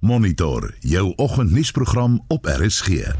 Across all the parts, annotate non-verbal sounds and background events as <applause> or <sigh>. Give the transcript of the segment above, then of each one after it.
Monitor jou oggendnuusprogram op RSG. In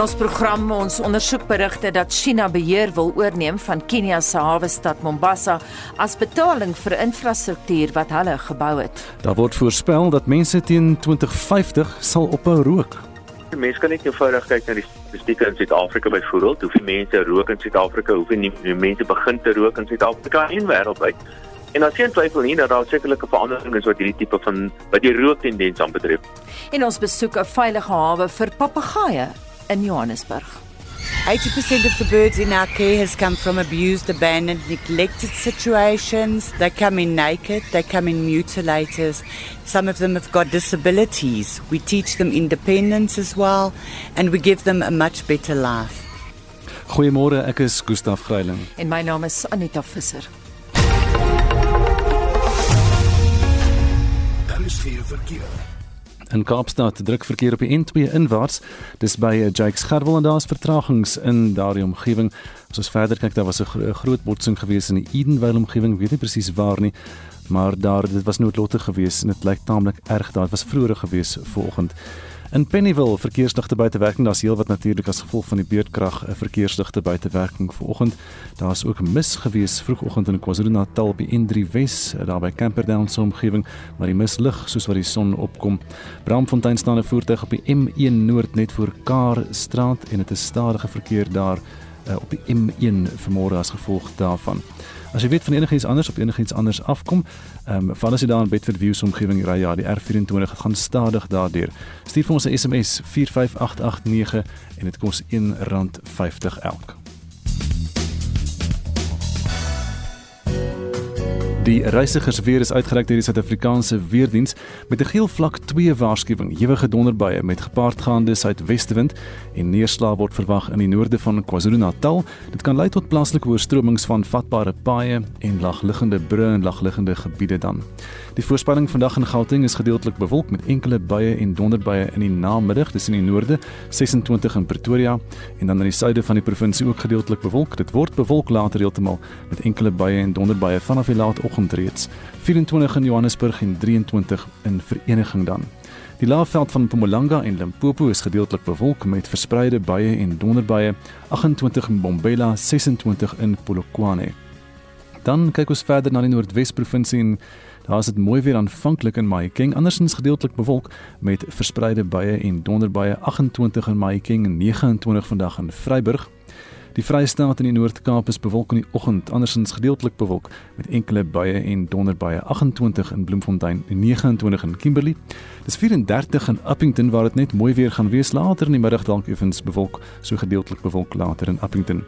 ons program ons ondersoek berigte dat China beheer wil oorneem van Kenia se hawe stad Mombasa as betaling vir infrastruktuur wat hulle gebou het. Daar word voorspel dat mense teen 2050 sal ophou rook. Mense kan net eenvoudig kyk na die statistieke in Suid-Afrika byvoorbeeld, hoeveel mense rook in Suid-Afrika, hoeveel nie mense begin te rook in Suid-Afrika en wêreldwyd. En as jy twyfel nie dat daar sekerlike veranderinge is wat hierdie tipe van wat die rooktendens aanbetref. En ons besoek 'n veilige hawe vir papegaaie in Johannesburg. 80% of the birds in our care has come from abused, abandoned, neglected situations. They come in naked, they come in mutilators. Some of them have got disabilities. We teach them independence as well, and we give them a much better life. Goeiemôre, ek is Gustaf Greiling. En my naam is Anita Visser. Daar is geen verkeer. In Kaapstad druk verkeer op die N2 inwaarts. Dis by eh, Jakes Gerwel en daar's vertragings in daardie omgewing. As ons verder kyk, daar was 'n gro groot botsing gewees in die Edenvale omgewing, weet nie presies waar nie, maar daar dit was noodlottig geweest en dit lyk taamlik erg daar. Dit was vroeër geweest vanoggend. In Pennyville verkeersligte buitewerking, daar's heelwat natuurlik as gevolg van die beurtkrag 'n verkeersligte buitewerking vanoggend. Daar's ook mis gewees vroegoggend in KwaZulu-Natal by N3 Wes, daar by Camperdown se omgewing, maar die mis lig soos wat die son opkom. Bramfontein staan 'n voertuig op die M1 Noord net voor Kaarstraat en dit is stadige verkeer daar uh, op die M1 vanmôre as gevolg daarvan. As jy weet van enigiets anders op enigiets anders afkom, ehm um, val as jy daar in Bedford View se omgewing ry, ja, die R24 gaan stadig daardeur. Stuur vir ons 'n SMS 45889 en dit kos R1.50 elk. Die reisigersweer is uitgereik deur die Suid-Afrikaanse Weerdiens met 'n geel vlak 2 waarskuwing. Ewige donderbuie met gepaardgaande suidwestewind en neerslae word verwag in die noorde van KwaZulu-Natal. Dit kan lei tot plaaslike oorstromings van vatbare paaie en lagliggende brûe en lagliggende gebiede dan. Die voorspelling vandag in Gauteng is gedeeltelik bewolk met enkele buie en donderbuie in die namiddag, dis in die noorde, 26 in Pretoria en dan in die suide van die provinsie ook gedeeltelik bewolk. Dit word bewolk later heeltemal met enkele buie en donderbuie vanaf die laat oggend reeds. 24 in Johannesburg en 23 in Vereniging dan. Die laafveld van Mpumalanga en Limpopo is gedeeltelik bewolk met verspreide buie en donderbuie, 28 in Bombela, 26 in Polokwane. Dan kyk ons verder na die Noordwes provinsie en daar is dit mooi weer aanvanklik in Mahikeng, andersins gedeeltelik bewolk met verspreide buie en donderbuie, 28 in Mahikeng en 29 vandag in Vryburg. Die Vrystaat in die Noord-Kaap is bewolk in die oggend, andersins gedeeltelik bewolk met enkele buie en donderbuie 28 in Bloemfontein en 29 in Kimberley. Dis 34 in Appington waar dit net mooi weer gaan wees later in die middag dalk effens bewolk, so gedeeltelik bewolk later in Appington.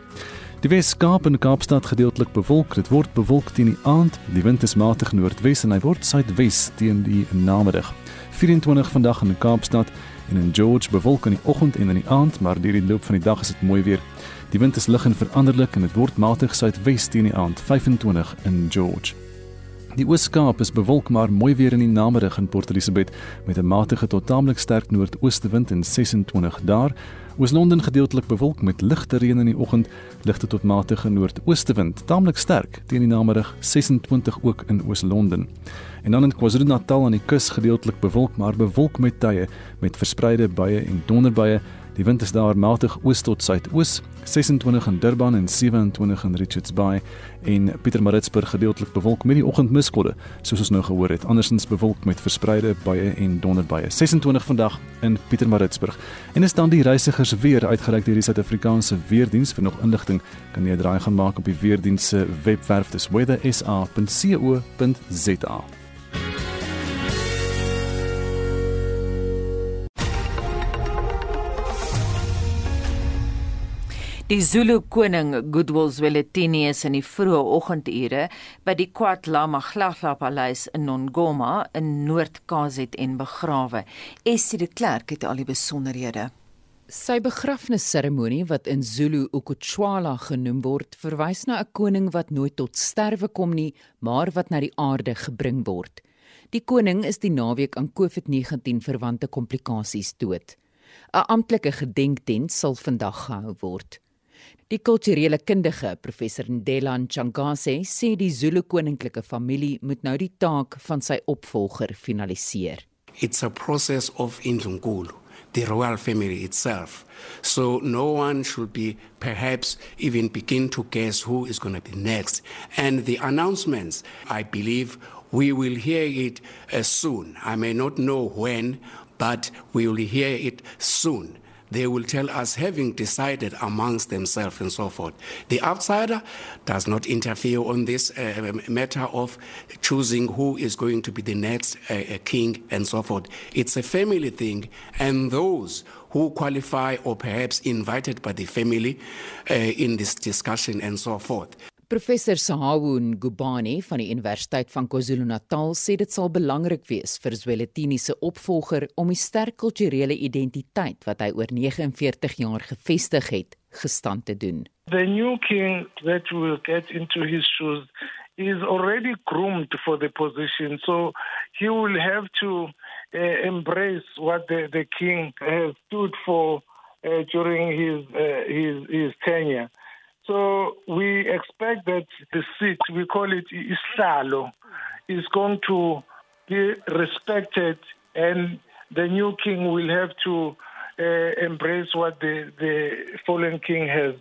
Die Wes-Kaap en Kaapstad gedeeltelik bewolk. Dit word bewolk teen die aand. Die wind is matig noordwes en hy word suidwes teen die namiddag. 24 vandag in Kaapstad en in George bewolk in die oggend en in die aand, maar deur die loop van die dag is dit mooi weer. Die wind is lig en veranderlik en dit word matig suidwes teen die aand 25 in George. Die Oos-Kaap is bewolk maar mooi weer in die namiddag in Port Elizabeth met 'n matige tot taamlik sterk noordoostewind en 26 daar. Oos-London gedeeltelik bewolk met ligte reën in die oggend, ligte tot matige noordoostewind, taamlik sterk teen die namiddag 26 ook in Oos-London. En dan in KwaZulu-Natal aan die kus gedeeltelik bewolk maar bewolk met tye met verspreide buie en donderbuie. Die wind is daar matig oos tot suidoos, 26 in Durban en 27 in Richards Bay en Pietermaritzburg gedeeltelik bewolk met die oggendmiskodde, soos ons nou gehoor het. Andersins bewolk met verspreide buie en donderbuie. 26 vandag in Pietermaritzburg. En is dan die reisigers weer uitgereik deur die Suid-Afrikaanse Weerdiens vir nog inligting kan jy 'n draai gaan maak op die weerdiens se webwerf dis weathersa.co.za. Die Zulu koning Goodwill Zwelithini is in die vroeë oggendure by die KwaZulu Maghlagla Paleis in Nongoma in Noord-KZN begrawe. Essie de Klerk het al die besonderhede. Sy begrafnisseremonie wat in Zulu Ukutshwala genoem word, verwys na 'n koning wat nooit tot sterwe kom nie, maar wat na die aarde gebring word. Die koning is die naweek aan COVID-19 verwante komplikasies dood. 'n Amptelike gedenkdiens sal vandag gehou word. Die kulturele kundige professor Ndela Ntshangase sê die Zulu koninklike familie moet nou die taak van sy opvolger finaliseer. It's a process of indlunkulu the royal family itself. So no one should be perhaps even begin to guess who is going to be next. And the announcements, I believe we will hear it uh, soon. I may not know when, but we will hear it soon. They will tell us having decided amongst themselves and so forth. The outsider does not interfere on this uh, matter of choosing who is going to be the next uh, uh, king and so forth. It's a family thing, and those who qualify or perhaps invited by the family uh, in this discussion and so forth. Professor Sahawu Ngubane van die Universiteit van KwaZulu-Natal sê dit sal belangrik wees vir Zwelithini se opvolger om die sterk kulturele identiteit wat hy oor 49 jaar gevestig het, gestand te doen. The new king that will get into his shoes is already groomed for the position so he will have to uh, embrace what the the king has stood for uh, during his uh, his his tenure. So we expect that the seat, we call it Islalo, is going to be respected and the new king will have to uh, embrace what the, the fallen king has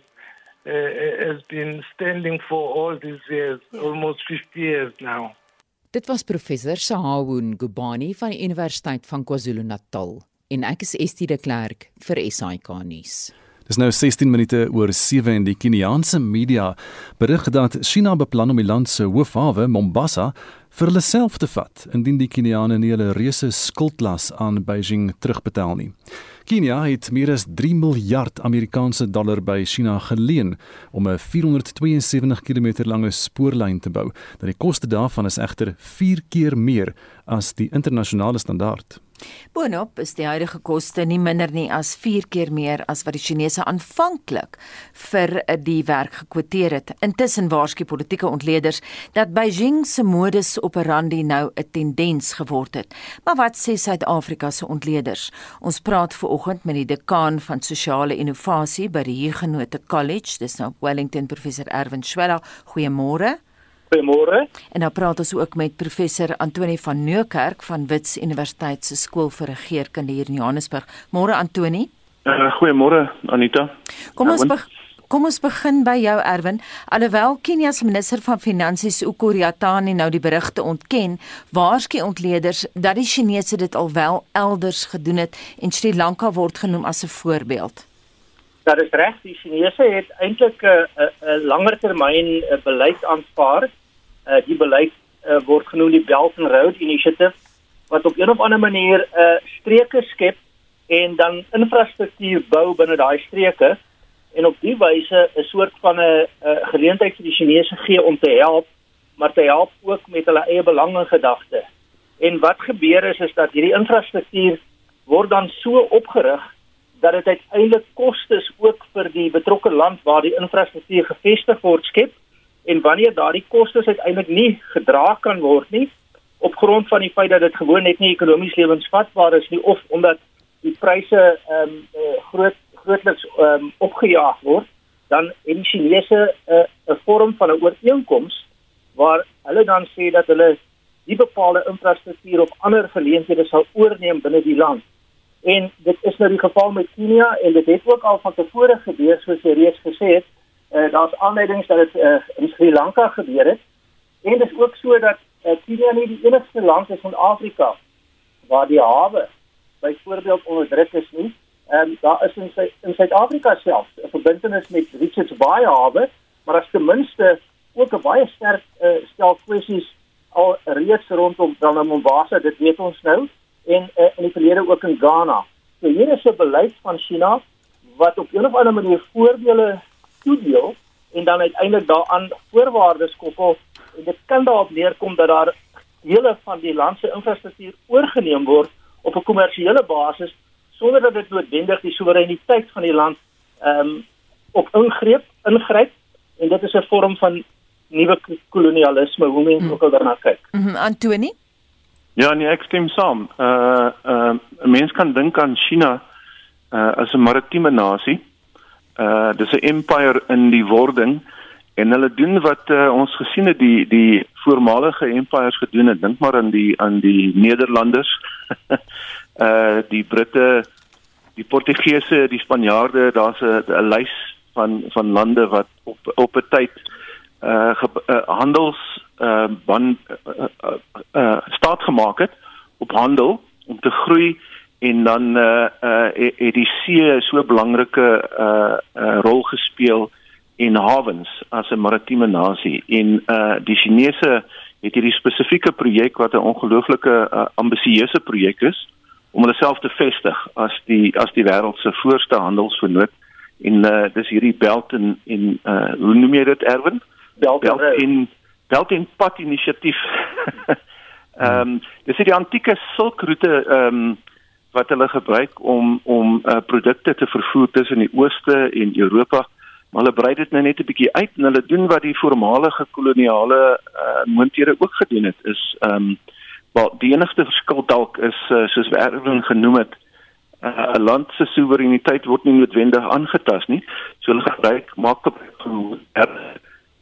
uh, has been standing for all these years, almost 50 years now. Dit was professor Sahawun Gubani van die Universiteit van KwaZulu-Natal en ek is Estie de Klerk vir SAK nuus. Dis nou 16 minute oor 7 en die Keniaanse media berig dat China beplan om die land se hoofhawe, Mombasa, vir hulle self te vat indien die Keniane nie hulle reuse skuldlas aan Beijing terugbetaal nie. Kenia het meer as 3 miljard Amerikaanse dollar by China geleen om 'n 472 km lange spoorlyn te bou. Dat die koste daarvan is egter 4 keer meer as die internasionale standaard. Boonop is die huidige koste nie minder nie as 4 keer meer as wat die Chinese aanvanklik vir die werk gekwoteer het. Intussen waarsku politieke ontleeders dat Beijing se modus operandi nou 'n tendens geword het. Maar wat sê Suid-Afrika se ontleeders? Ons praat veraloggend met die dekaan van sosiale innovasie by die Huguenot College, dis nou Wellington professor Erwin Schwella. Goeiemôre. Goeiemôre. En dan praat ons ook met professor Antoni van Nieuwkerk van Wits Universiteit se skool vir regeringskunde hier in Johannesburg. Môre Antoni. Uh, Goeiemôre Anita. Kom ons begin Kom ons begin by jou Erwin. Alhoewel Kenia se minister van finansies Ukuriatani nou die berigte ontken, waarsku ontleeders dat die Chinese dit alwel elders gedoen het en Sri Lanka word genoem as 'n voorbeeld. Dat is reg, die Chinese het eintlik 'n 'n langer termyn beleid aanvaar uh, die beleid uh, word genoem die Belt and Road Initiative wat op 'n of ander manier 'n uh, streke skep en dan infrastruktuur bou binne daai streke en op die wyse 'n soort van 'n geleentheid vir die Chinese gee om te help maar te help ook met hulle eie belange gedagte. En wat gebeur is is dat hierdie infrastruktuur word dan so opgerig dat dit uiteindelik kostes ook vir die betrokke land waar die infrastruktuur gevestig word skep en wanneer daardie kostes uiteindelik nie gedra kan word nie op grond van die feit dat dit gewoon net nie ekonomies lewensvatbaar is nie of omdat die pryse ehm um, uh, groot grootliks ehm um, opgejaag word dan en die Chinese 'n uh, 'n vorm van 'n ooreenkoms waar hulle dan sê dat hulle die bepaalde infrastruktuur op ander geleenthede sal oorneem binne die land. En dit is nou die geval met Kenia en dit het ook al van tevore gebeur soos jy reeds gesê het uh, daar's aanleidings dat dit uh, in Sri Lanka gebeur het. En dit is ook so dat uh, Kenia nie die enigste land is in Afrika waar die hawe byvoorbeeld onder druk is nie. Ehm um, daar is in sy, in Suid-Afrika self 'n verbintenis met Richards Bay hawe, maar as ten minste ook 'n baie sterk uh, stel kwessies al reeds rondom dan Mombasa, dit weet ons nou en uh, in die verlede ook in Ghana. So hier is 'n beleid van China wat op 'n of ander manier voordele toedeel en dan uiteindelik daaraan voorwaardes koppel en dit kan daarop neerkom dat daar dele van die land se infrastruktuur oorgeneem word op 'n kommersiële basis sonder dat dit noodwendig die soewereiniteit van die land ehm um, op ingreep ingryp en dit is 'n vorm van nuwe kolonialisme hoe mense hmm. ook al daarna kyk. Mhm, Antoni? Ja, nee, ek stem saam. Uh uh 'n mens kan dink aan China uh, as 'n maritieme nasie. Uh dis 'n empire in die wording en hulle doen wat uh, ons gesien het die die voormalige empires gedoen het. Dink maar aan die aan die Nederlanders. <laughs> uh die Britte, die Portugese, die Spanjaarde, daar's 'n lys van van lande wat op op 'n tyd uh, ge, uh handels uh ban uh, uh, uh staat gemaak het op handel om te groei en dan uh uh het die see so 'n belangrike uh, uh rol gespeel in hawens as 'n maritieme nasie en uh die Chinese het hierdie spesifieke projek wat 'n ongelooflike uh, ambisieuse projek is om hulle self te vestig as die as die wêreld se voorste handelsvernoot en uh dis hierdie belt en en uh hoe noem jy dit Erwin? Belt, belt en belt en pad inisiatief. <laughs> Ehm um, dis die antieke silkroete ehm um, wat hulle gebruik om om uh, produkte te vervoer tussen die ooste en Europa. Maar hulle brei dit nou net 'n bietjie uit en hulle doen wat die voormalige koloniale uh, moonthede ook gedoen het is ehm um, wel die enigste verskil dalk is uh, soos Erwin genoem het 'n uh, land se soewereiniteit word nie noodwendig aangetast nie. So hulle gebruik maak op er,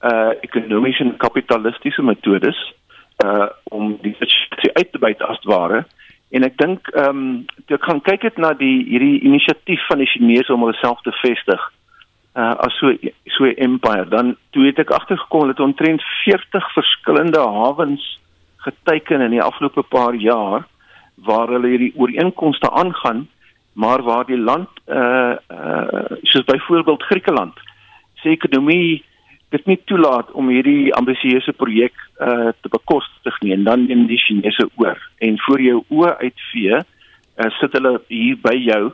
uh ekonomiese en kapitalistiese metodes uh om die situasie uit te byt as ware. En ek dink ehm um, jy kan kyk dit na die hierdie inisiatief van die Chinese om hulself te vestig uh as so so 'n empire. Dan toe het ek agtergekom dat omtrent 40 verskillende hawens geteken in die afgelope paar jaar waar hulle hierdie ooreenkomste aangaan maar waar die land uh uh soos byvoorbeeld Griekeland se ekonomie dit nie toelaat om hierdie ambisieuse projek uh te bekostig nie en dan in die Chinese oor en voor jou oë uitvee uh, sit hulle hier by jou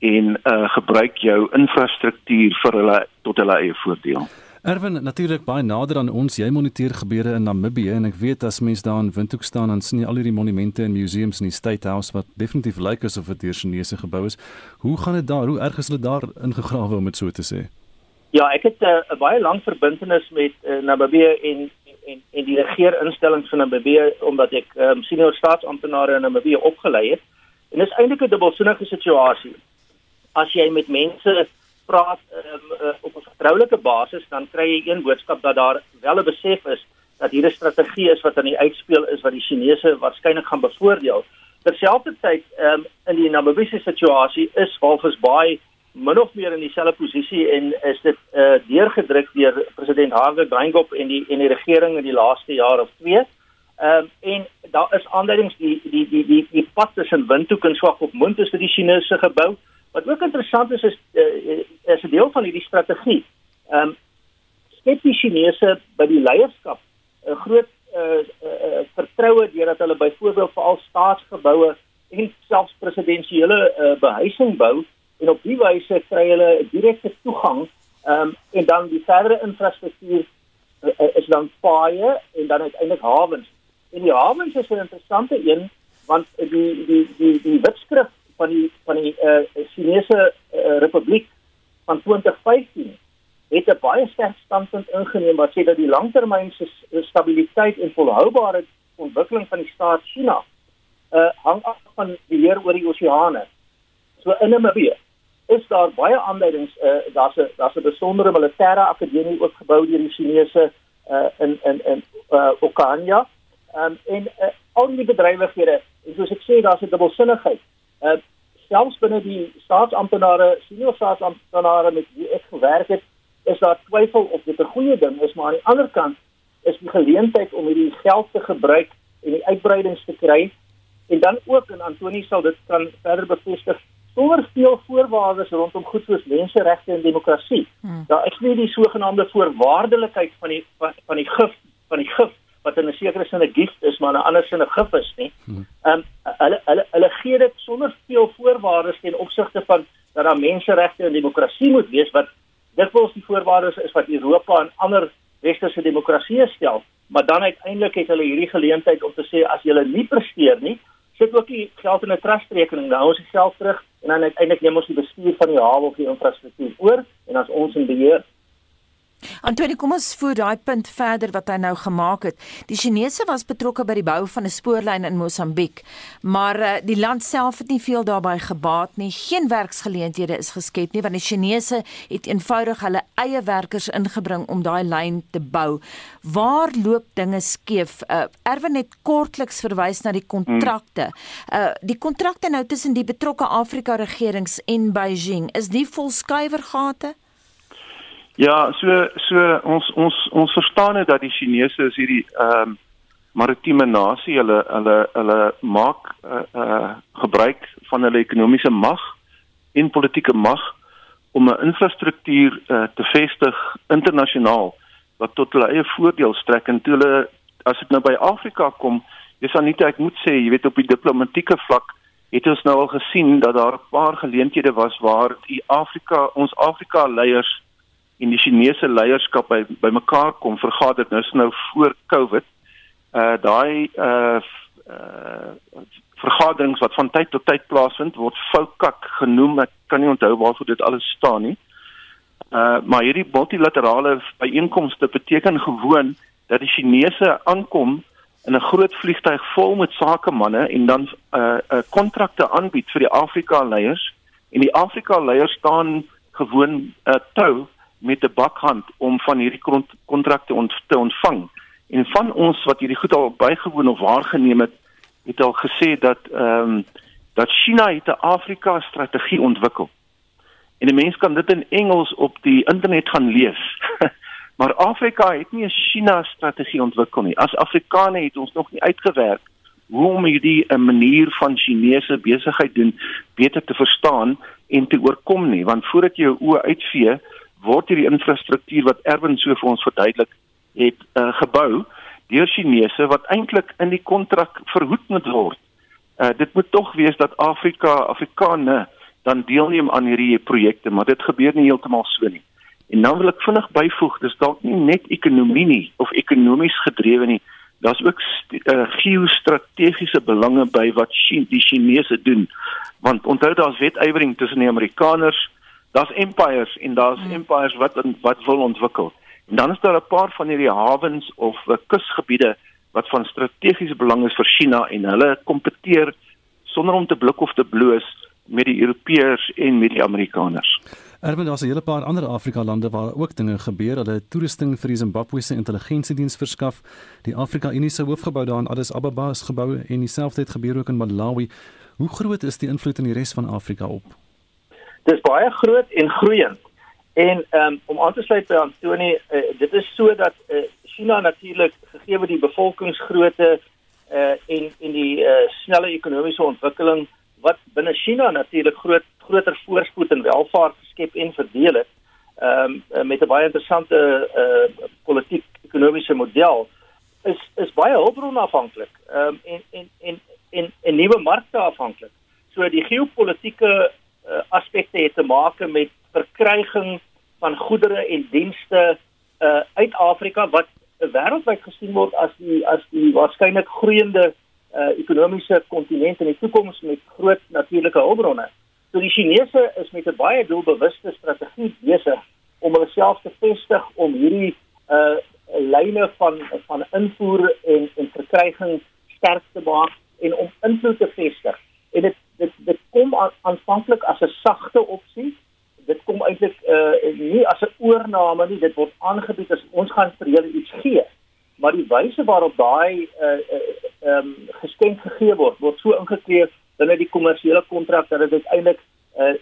en uh gebruik jou infrastruktuur vir hulle tot hulle eie voordeel. Erwin, natuurlik baie nader aan ons. Jy moniteer gebeure in Namibië en ek weet as mens daar in Windhoek staan dan sien jy al hierdie monumente en museums in die State House wat definitief lyk asof dit deur Chinese gebou is. Hoe gaan dit daar? Hoe erg is hulle daar ingegrawe om dit so te sê? Ja, ek het eh, 'n uh, baie lang verbintenis met uh, Namibië en en en die regeerinstellings van Namibië omdat ek um, senior staatsamptenare in Namibië opgelei het. En dit is eintlik 'n dubbelsinnige situasie. As jy met mense praat um, uh, op 'n vertroulike basis, dan kry jy een boodskap dat daar wel 'n besef is dat hier 'n strategie is wat aan die uitspeel is wat die Chinese waarskynlik gaan bevoordeel. Terselfdertyd, um, in die Namibiese situasie is Walvis Bay min of meer in dieselfde posisie en is dit uh, deurgedruk deur president Harve Geingob en die en die regering in die laaste jaar of twee. Ehm um, en daar is aanduidings die die die die die pad tussen Windhoek en Swakopmund is vir die Chinese gebou. Wat ook interessant is is uh, is 'n deel van hierdie strategie. Ehm um, skep die Chinese by die leierskap 'n groot uh, uh, vertroue deurdat hulle byvoorbeeld veral staatsgeboue en selfs presidensiële uh, behuising bou en op die wyse kry hulle direkte toegang um, en dan die verdere infrastruktuur uh, is dan paaie en dan uiteindelik hawens. En die hawens is 'n interessante een want die die die die wetskrif van die van die eh uh, Chinese uh, Republiek van 2015 het 'n baie sterk standpunt ingeneem wat sê dat die langtermynse stabiliteit en volhoubare ontwikkeling van die staat China eh uh, hang af van die leer oor die oseane. So in Namibië is daar baie aanduidings eh uh, daar's 'n daar's 'n besondere militêre akademie ook gebou deur die Chinese eh uh, in in in eh uh, Okania. Ehm um, en uh, al die bedrywighede en soos ek sê daar's 'n dubbelsinnigheid. Eh uh, selfs binne die staatsamptenare, senior staatsamptenare met wie ek gewerk het, is daar twyfel of dit 'n goeie ding is, maar aan die ander kant is die geleentheid om hierdie geld te gebruik en die uitbreidings te kry en dan ook en Antoni sal dit kan verder bevestig sonder veel voorwaardes rondom goed soos menseregte en demokrasie. Hmm. Daar is nie die sogenaamde voorwaardelikheid van die van, van die gif van die gif wat in 'n sekere sin 'n gift is, maar in 'n ander sin 'n gif is nie. Hmm. Ehm um, hulle hulle hulle gee dit sonder veel voorwaardes ten opsigte van dat daar menseregte en demokrasie moet wees wat dikwels die voorwaardes is wat Europa en ander westerse demokratieë stel, maar dan uiteindelik het hulle hierdie geleentheid om te sê as jy nie presteer nie, sit ook die geld in 'n trustrekening, dan hou ons die geld terug en dan uiteindelik neem ons die bestuur van die hawe of die infrastruktuur oor en as ons in beheer. Antoni, kom ons voer daai punt verder wat hy nou gemaak het. Die Chinese was betrokke by die bou van 'n spoorlyn in Mosambiek, maar uh, die land self het nie veel daarbey gebaat nie. Geen werksgeleenthede is geskep nie want die Chinese het eenvoudig hulle eie werkers ingebring om daai lyn te bou. Waar loop dinge skeef? Uh, Erwin het kortliks verwys na die kontrakte. Uh, die kontrakte nou tussen die betrokke Afrika regerings en Beijing, is die vol skuiwergate? Ja, so so ons ons ons verstaan net dat die Chinese is hierdie ehm um, maritieme nasie. Hulle hulle hulle maak uh, uh gebruik van hulle ekonomiese mag en politieke mag om 'n infrastruktuur uh, te vestig internasionaal wat tot hulle eie voordeel strek en toe hulle as dit nou by Afrika kom, dis dan nie ek moet sê, jy weet op die diplomatieke vlak het ons nou al gesien dat daar 'n paar geleenthede was waar die Afrika ons Afrika leiers en die Chinese leierskap by bymekaar kom vergader nou is nou voor Covid. Uh daai uh uh vergaderings wat van tyd tot tyd plaasvind word FOCAC genoem. Ek kan nie onthou waarvoor dit alles staan nie. Uh maar hierdie multilaterale byeenkomste beteken gewoon dat die Chinese aankom in 'n groot vliegtyg vol met sakemanne en dan uh uh kontrakte aanbied vir die Afrika leiers en die Afrika leiers staan gewoon uh tou met 'n bakhand om van hierdie kontrakte ont te ontvang. En van ons wat hierdie goed al bygewoon of waargeneem het, het al gesê dat ehm um, dat China het 'n Afrika strategie ontwikkel. En 'n mens kan dit in Engels op die internet gaan lees. <laughs> maar Afrika het nie 'n China strategie ontwikkel nie. As Afrikaane het ons nog nie uitgewerk hoe om hierdie 'n manier van Chinese besigheid doen beter te verstaan en te oorkom nie, want voordat jy jou oë uitvee, word hierdie infrastruktuur wat Erwin so vir ons verduidelik het uh, gebou deur Chinese wat eintlik in die kontrak verhoed moet word. Uh, dit moet tog wees dat Afrika, Afrikane dan deelneem aan hierdie projekte, maar dit gebeur nie heeltemal so nie. En dan wil ek vinnig byvoeg, dis dalk nie net ekonomie nie of ekonomies gedrewe nie. Daar's ook uh, geostrategiese belange by wat China, die Chinese doen. Want onthou daar's wetywering tussen die Amerikaners, daar's empires en daar's hmm. empires wat wat wil ontwikkel. En dan is daar 'n paar van hierdie hawens of uh, kusgebiede wat van strategiese belang is vir China en hulle kompeteer sonder om te blik of te bloos met die Europeërs en met die Amerikaners. Erwin, daar's 'n hele paar ander Afrika lande waar ook dinge gebeur. Hulle het toerusting vir die Zimbabwe se intelligensiediens verskaf. Die Afrika Unie se hoofgebou daar in Addis Ababa is gebou en dieselfde het gebeur ook in Malawi. Hoe groot is die invloed in die res van Afrika op? Dis baie groot en groeiend. En um, om aan te sluit by Antoni, uh, dit is so dat uh, China natuurlik gegee die bevolkingsgrootte uh, en en die uh, snelle ekonomiese ontwikkeling wat binne China natuurlik groot groter voorspoed en welvaart geskep en verdeel het. Ehm um, met 'n baie interessante uh, politiek ekonomiese model is is baie hulpbron afhanklik. Ehm um, en en en en en nuwe markte afhanklik. So die geopolitiese uh, aspekte het te maak met verkryging van goedere en dienste uh, uit Afrika wat wêreldwyd gesien word as die as die waarskynlik groeiende uh, ekonomiese kontinent in die toekoms met groot natuurlike hulpbronne. So die Chinese is met 'n baie doelbewuste strategie besig om hulle self te vestig om hierdie uh lyne van van invoer en en verkryging sterk te maak en om invloed te vestig. En dit dit dit kom aanvanklik as 'n sagte opsie. Dit kom eintlik uh nie as 'n oorname nie, dit word aangebied as ons gaan vir julle iets gee. Maar die wyse waarop daai uh ehm uh, um, geskenk gegee word, word so ingekleef binne die kommersiële kontrak dat dit eintlik uh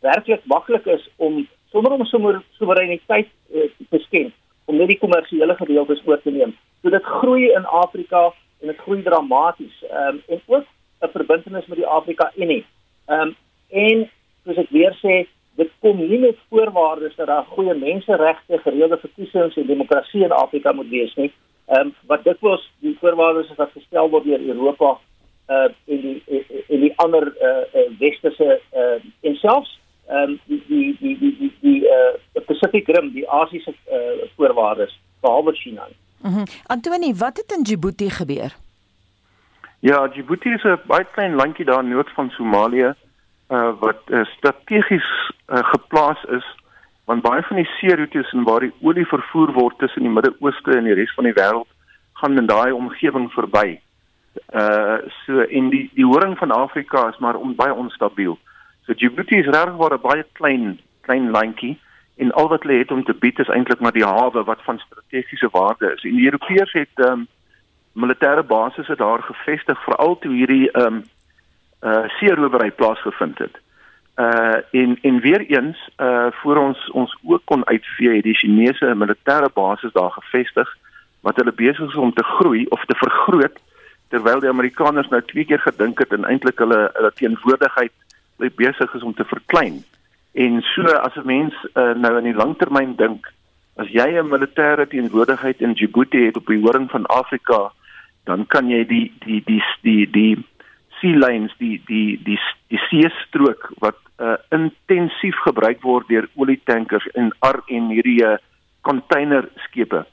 werklik maklik is om sonder om sommer soewereiniteit uh, te skenk om net die kommersiële gedeeltes oor te neem. So dit groei in Afrika en dit groei dramaties. Ehm um, en ook 'n verbintenis met die Afrika Unie. Ehm um, en soos ek weer sê, dit kom nie met voorwaardes dat daar goeie menseregte, gereelde verkiesings en demokrasie in Afrika moet wees nie. Ehm um, wat dikwels die voorwaardes is wat gestel word deur Europa uh in die in die ander uh, uh westerse uh en selfs ehm um, die die die die die, die uh Pacific Rim, die Asiëse uh voorwaardes behalwe China. Mhm. Mm Antoni, wat het in Djibouti gebeur? Ja, Djibouti is 'n baie klein landjie daar noord van Somalië uh wat uh, strategies uh, geplaas is want baie van die seeroetes en waar die olie vervoer word tussen die Midde-Ooste en die res van die wêreld gaan in daai omgewing verby. Uh so en die die horing van Afrika is maar on, baie onstabiel. So Djibouti is regtig waar 'n baie klein klein landjie en al wat hulle het om te bied is eintlik maar die hawe wat van strategiese waarde is. En die Europeërs het ehm um, militêre basisse daar gevestig veral toe hierdie ehm um, uh seerowery plaasgevind het. Uh en en weer eens uh voor ons ons ook kon uitvee het die Chinese militêre basis daar gevestig wat hulle besig is om te groei of te vergroot terwyl die Amerikaners nou twee keer gedink het en eintlik hulle hulle teenwoordigheid besig is om te verklein. En so as 'n mens uh, nou in die langtermyn dink, as jy 'n militêre teenwoordigheid in Djibouti het op die horing van Afrika, dan kan jy die die die die die sea lanes, die die die die see strook wat uh, intensief gebruik word deur olietankers en ar en hierdie uh, containerskepe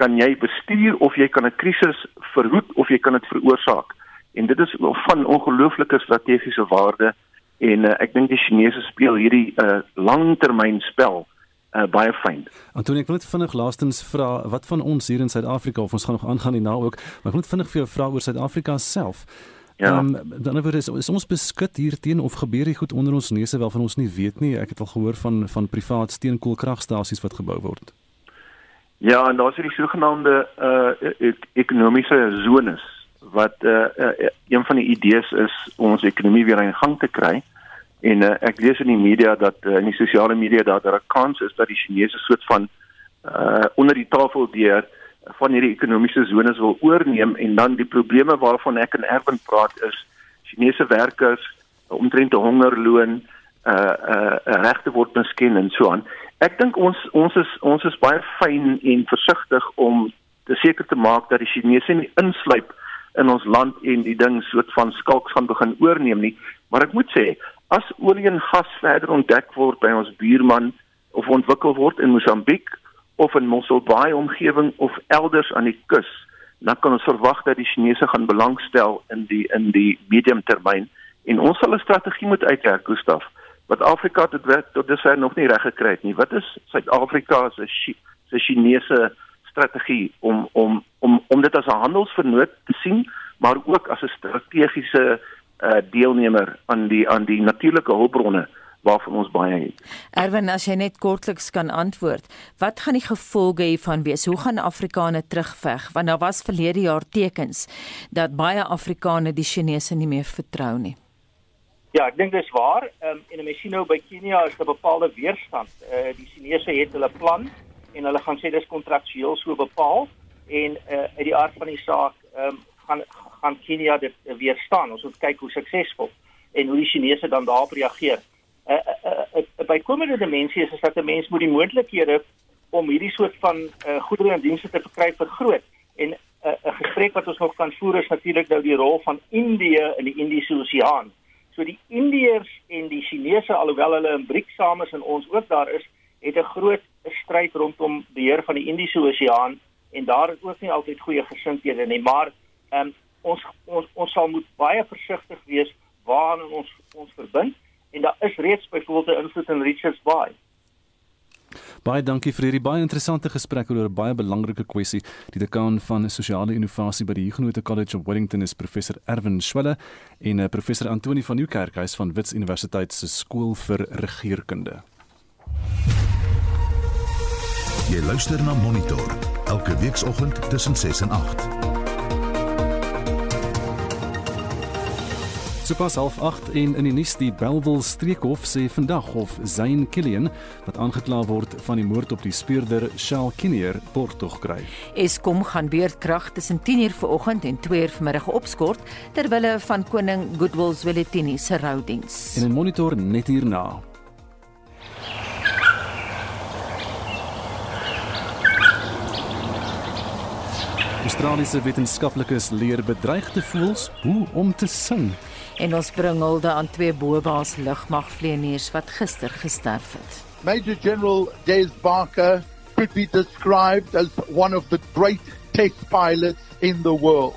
kan jy bestuur of jy kan 'n krisis verhoed of jy kan dit veroorsaak. En dit is van ongelooflike strategiese waarde en uh, ek dink die Chinese speel hierdie uh, langtermynspel uh, baie fyn. Antonie, ek wil net vinnig laastens vra wat van ons hier in Suid-Afrika of ons gaan nog aangaan hierna ook, maar ek wil net vinnig vir jou vra oor Suid-Afrika self. Ja. Um, dan word is, is ons beskik hier teen of gebeur hier goed onder ons neuse wel van ons nie weet nie. Ek het al gehoor van van privaat steenkoolkragstasies wat gebou word. Ja, en daar's hierdie sogenaamde uh ek ekonomiese zones wat uh, uh een van die idees is om ons ekonomie weer in gang te kry. En uh, ek lees in die media dat uh, in die sosiale media dat daar 'n kans is dat die Chinese soort van uh onder die tafel deur van hierdie ekonomiese zones wil oorneem en dan die probleme waarvan ek en Erwin praat is Chinese werkers omtrent hongerloon uh uh regte word miskien en so aan. Ek dink ons ons is ons is baie fyn en versigtig om te seker te maak dat die Chinese nie insluip in ons land en die ding soort van skalks gaan begin oorneem nie. Maar ek moet sê, as olie en gas verder ontdek word by ons buurman of ontwikkel word in Mosambiek of in Mossel Bay omgewing of elders aan die kus, dan kan ons verwag dat die Chinese gaan belangstel in die in die medium termyn en ons sal 'n strategie moet uitwerk, Gustaf wat Afrika tot tot dusver nog nie reg gekry het nie. Wat is Suid-Afrika se se Chinese strategie om om om om dit as 'n handelsvernoot te sien, maar ook as 'n strategiese uh, deelnemer aan die aan die natuurlike hulpbronne waarvan ons baie het. Erwin, as jy net kortliks kan antwoord, wat gaan die gevolge hiervan wees? Hoe gaan Afrikane terugveg? Want daar was verlede jaar tekens dat baie Afrikane die Chinese nie meer vertrou nie. Ja, ek dink dis waar. Ehm um, en mense sien nou by Kenia is 'n bepaalde weerstand. Eh uh, die Chinese het hulle plan en hulle gaan sê dis kontraktueel so bepaal en eh uh, uit die aard van die saak ehm um, gaan gaan Kenia dit uh, weerstaan. Ons moet kyk hoe suksesvol en hoe die Chinese dan daarop reageer. 'n uh, uh, uh, uh, bykomende dimensie is, is dat 'n mens moet die moontlikhede om hierdie soort van uh, goedere en dienste te verkry vergroot en 'n uh, gesprek wat ons nog kan voer is natuurlik nou die rol van Indië in die Indiese Oseaan. So die Indiërs en die Chinese alhoewel hulle in BRICS saam is en ons ook daar is, het 'n groot stryd rondom beheer van die Indiese Oseaan en daar is ook nie altyd goeie gesindhede nie, maar um, ons ons ons sal moet baie versigtig wees waaraan ons ons verbind en daar is reeds byvoorbeeld 'n invloed in Richards Bay. Baie dankie vir hierdie baie interessante gesprek oor 'n baie belangrike kwessie. Die dekaan van sosiale innovasie by die Huguenot College of Wellington is professor Erwin Swelle en uh, professor Antoni van Nieuwkerk huis van Wits Universiteit se skool vir regeringskunde. Jy luister na Monitor elke weekoggend tussen 6 en 8. Sopas half 8 en in die nuus die Belwel streekhof sê vandag of Zain Killian wat aangekla word van die moord op die speurder Shal Kinnear borgtog kry. Eskom gaan beurtkrag tussen 10:00 vanoggend en 2:00 vanmiddag opskort ter wille van koning Goodwill Zwelithini se roudiens. En 'n monitor net hierna. Australiese wetenskaplikes leer bedreigde voëls hoe om te sing. En ons bring hulde aan twee boebaas lugmagvlieëniers wat gister gesterf het. Major General Des Barker could be described as one of the great test pilots in the world.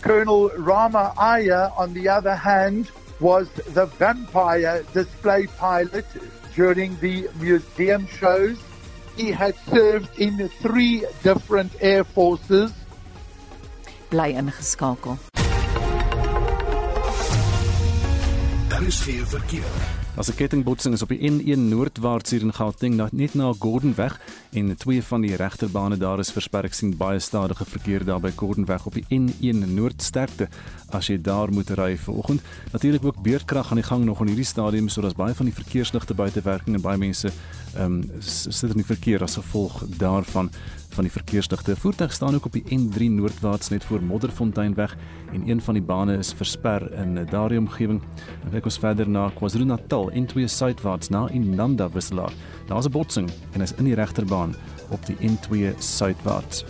Colonel Rama Aya, on the other hand, was the vampire display pilot during the museum shows. He had served in three different air forces. Bly ingeskakel. Daar is geen verkeer. As 'n kettingbotsing is op die N1 noordwaarts hier in Gauteng net na Gordonweg en twee van die regterbane daar is versper. Ek sien baie stadige verkeer daar by Gordonweg op die N1 noordsterkte as jy daar moet ry vanoggend. Natuurlik ook beerdkrag aan die gang nog in hierdie stadium sodat baie van die verkeersligte buite werking en baie mense ehm um, sit in die verkeer as gevolg daarvan van die verkeersligte. Voertuig staan ook op die N3 noordwaarts net voor Modderfonteinweg en een van die bane is versper in daardie omgewing. Dan kyk ons verder na KwaZulu-Natal N2 suidwaarts na Inanda wisselaar. Daar's 'n botsing en is in die regterbaan op die N2 suidwaarts.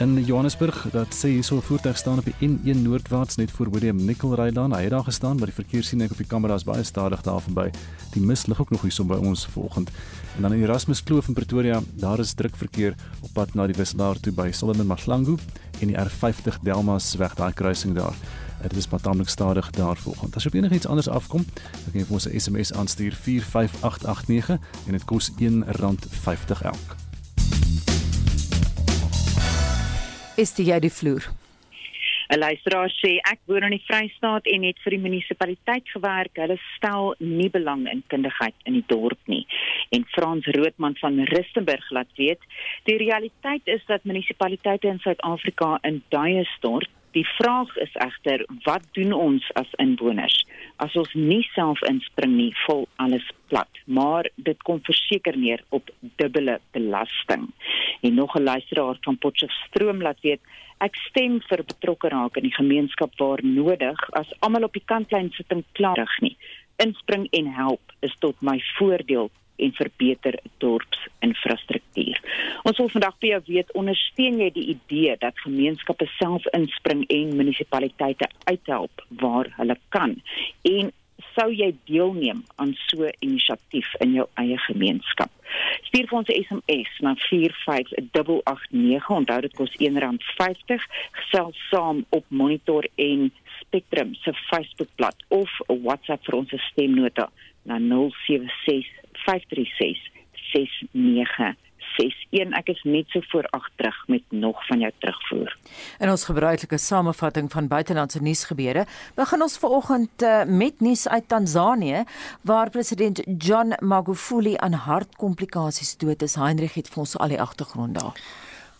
In Johannesburg, dat sê hierso voertuig staan op die N1 noordwaarts net voor William Nicol Rylaan. Hy het daar gestaan, maar die verkeer sien ek op die kameras baie stadig daar verby. Die mis lig ook nog hierso by ons vanoggend. En dan in Erasmus Kloof in Pretoria, daar is druk verkeer op pad na die Weselaar toe by Solomon Mahlangu en die R50 Delmas weg daai kruising daar. Dit is maar tamelik stadig daar vanoggend. As jy op enigiets anders afkom, dan kan jy vir ons 'n SMS aanstuur 45889 en dit kos R1.50 elk. Is dit jy die vloer? 'n Luisteraar sê ek woon in die Vrystaat en het vir die munisipaliteit gewerk. Hulle stel nie belang in kundigheid in die dorp nie. En Frans Roodman van Rustenburg laat weet, die realiteit is dat munisipaliteite in Suid-Afrika in duie stort. Die vraag is egter, wat doen ons as inwoners? As ons nie self inspring nie, vol alles plat, maar dit kom verseker neer op dubbele belasting. En nog 'n luisteraar van Potchefstroom laat weet, ek stem vir betrokke raak in die gemeenskap waar nodig as almal op die kantlyn sit en klarig nie. Inspring en help is tot my voordeel en verbeter dorpsinfrastruktuur. Ons wil vandag by jou weet, ondersteun jy die idee dat gemeenskappe self inspring en munisipaliteite uithelp waar hulle kan? En sou jy deelneem aan so 'n inisiatief in jou eie gemeenskap? Stuur vir ons 'n SMS na 45889. Onthou dit kos R1.50. Gesels saam op Monitor en Spectrum se Facebookblad of 'n WhatsApp vir ons stemnota na 076 536 69 61 ek is net so voor ag terug met nog van jou terugvoer. In ons gebruikelike samevatting van buitelandse nuusgebeure, begin ons vanoggend uh, met nuus uit Tansanië waar president John Magufuli aan hartkomplikasies dood is. Heinrich het vir ons al die agtergrond daar.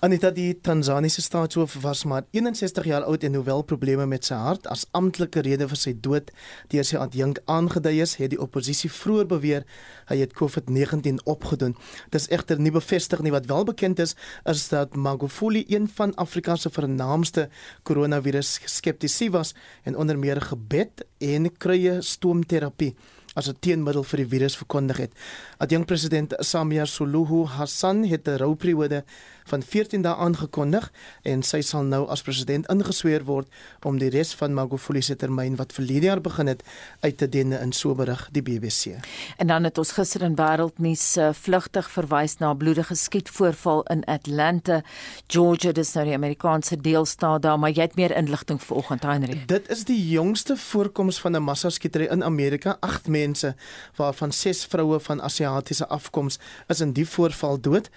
Anita die Tansaniese staatshoof was maar 61 jaar oud en hoewel probleme met sy hart as amptelike rede vir sy dood deur sy adjunk aangedui is, het die oppositie vroeër beweer hy het COVID-19 opgedoen. Dit is egter nie bevestig nie wat wel bekend is is dat Magufuli een van Afrika se vernaamste koronavirus skeptisie was en onder meer gebed en kruie stoomterapie as 'n teenmiddel vir die virus verkondig het. Adjunk president Samia Suluhu Hassan het 'n rouperiode van 14 dae aangekondig en sy sal nou as president ingesweer word om die res van Magufuli se termyn wat verlede jaar begin het uit te dien in so berig die BBC. En dan het ons gister in wêreldnuus uh, vlugtig verwys na 'n bloedige skietvoorval in Atlanta, Georgia, dis nou die Amerikaanse deelstaat daar, maar jy het meer inligting vanoggend, Henry. Dit is die jongste voorkoms van 'n massaskietery in Amerika. 8 mense waarvan 6 vroue van Asiatiese afkoms is in die voorval dood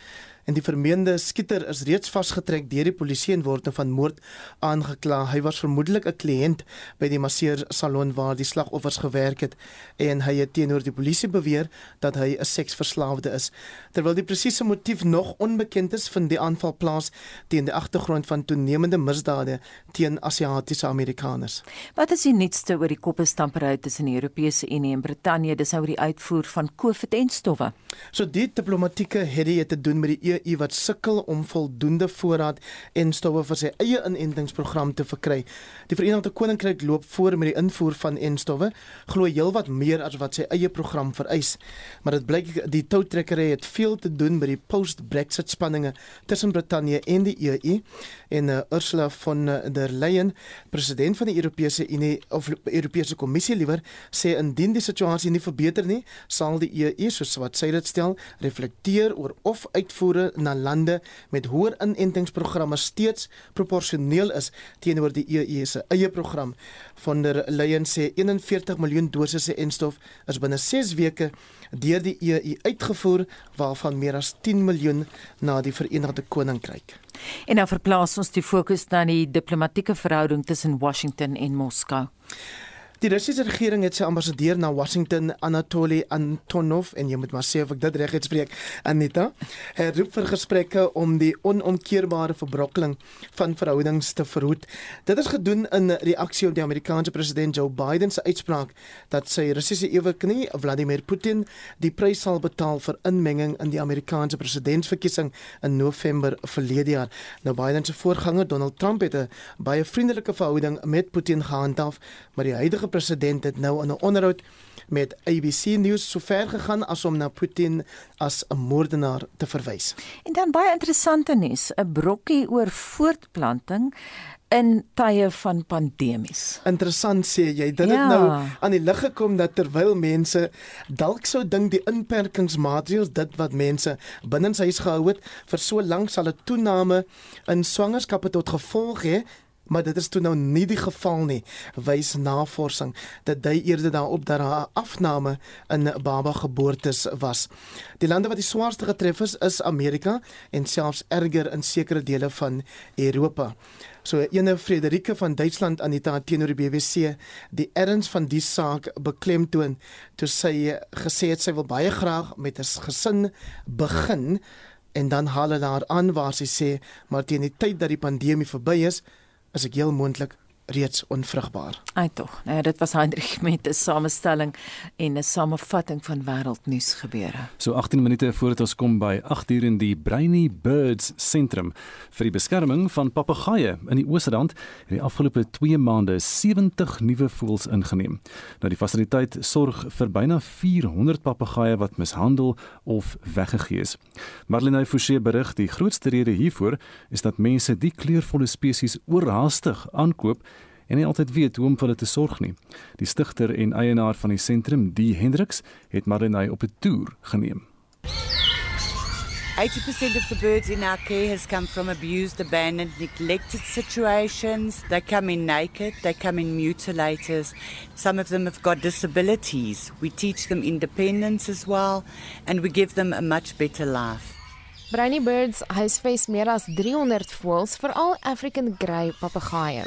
en die vermeende skieter is reeds vasgetrek deur die polisie en word van moord aangekla. Hy was vermoedelik 'n kliënt by die masseer salon waar die slagoffers gewerk het en hy het teenoor die polisie beweer dat hy 'n seksverslaafde is. Terwyl die presiese motief nog onbekend is, vind die aanval plaas teen die agtergrond van toenemende misdade teen Asiatiese Amerikaners. Wat is die nuutste oor die koppestampery tussen die Europese Unie en Brittanje dis oor die uitvoer van COVID-en-stowwe? So die diplomatieke het dit te doen met die EU wat sukkel om voldoende voorraad en stowwe vir sy eie inentingsprogram te verkry. Die Verenigde Koninkryk loop voor met die invoer van en-stowwe, glo heelwat meer as wat sy eie program vereis. Maar dit blyk die toutrekkery het veel te doen met die post-Brexit spanninge tussen Brittanje en die EU en uh, Ursula von der Leyen, president van die Europese Unie of Europese Kommissie liewer, sê indien die situasie nie verbeter nie, sal die EU soos wat sy dit stel, reflekteer oor of uitvoere uitvoere na lande met hoër inentingsprogramme steeds proporsioneel is teenoor die EU se eie program. Von der Leyen sê 41 miljoen dosisse enstof is binne 6 weke deur die EU uitgevoer waarvan meer as 10 miljoen na die Verenigde Koninkryk. En nou verplaas ons die fokus na die diplomatieke verhouding tussen Washington en Moskou. Die Russiese regering het sy ambassadeur na Washington, Anatoly Antonov, en jy moet maar sê of ek dit reg uitspreek, Anita, herroep vir gesprekke om die onomkeerbare verbrokkeling van verhoudings te verhoed. Dit is gedoen in reaksie op die Amerikaanse president Joe Biden se uitspraak dat sy Russiese eweknie, Vladimir Putin, die prys sal betaal vir inmenging in die Amerikaanse presidentsverkiesing in November verlede jaar. Nou Biden se voorganger, Donald Trump, het 'n baie vriendelike verhouding met Putin gehandhaaf, maar die huidige president het nou in 'n onderhoud met ABC News sover gegaan as om na Putin as 'n moordenaar te verwys. En dan baie interessante nuus, 'n brokkie oor voortplanting in tye van pandemies. Interessant sê jy, dit ja. het nou aan die lig gekom dat terwyl mense dalk sou dink die inperkingsmaatreëls dit wat mense binne huis gehou het vir so lank sal 'n toename in swangerskappe tot gevolg hê maar dit is toe nou nie die geval nie wys navorsing dat dui eerder daarop dat daar 'n afname in baba geboortes was. Die lande wat die swaarste getref is is Amerika en selfs erger in sekere dele van Europa. So ene Frederike van Duitsland aan die teenoor die BBC die erns van die saak beklemtoon toe sy gesê het sy wil baie graag met 'n gesin begin en dan haal hulle haar aan waar sy sê maar teen die tyd dat die pandemie verby is is ek heel moontlik reeds onvrugbaar. Ai tog. Nou dit was Hendrik <laughs> met 'n samestelling en 'n samevatting van wêreldnuus gebeure. So 18 minute voordat ons kom by 8 uur in die Brainy Birds sentrum vir die beskerming van papegaaie in die Oosrand het die afgelope 2 maande 70 nuwe voëls ingeneem. Nou die fasiliteit sorg vir byna 400 papegaaie wat mishandel of weggegee is. Marlene Forsie berig die grootste rede hiervoor is dat mense die kleurvolle spesies oorhaastig aankoop en nie altyd weet hoe om vir hulle te sorg nie. Die stigter en eienaar van die sentrum, Die Hendriks, het Marinay op 'n toer geneem. 80% of the birds in our care has come from abused, abandoned, neglected situations. They come in naked, they come in mutilators. Some of them have got disabilities. We teach them independence as well, and we give them a much better life. Brownie Birds huisves meer as 300 voëls, veral African grey papegaaie.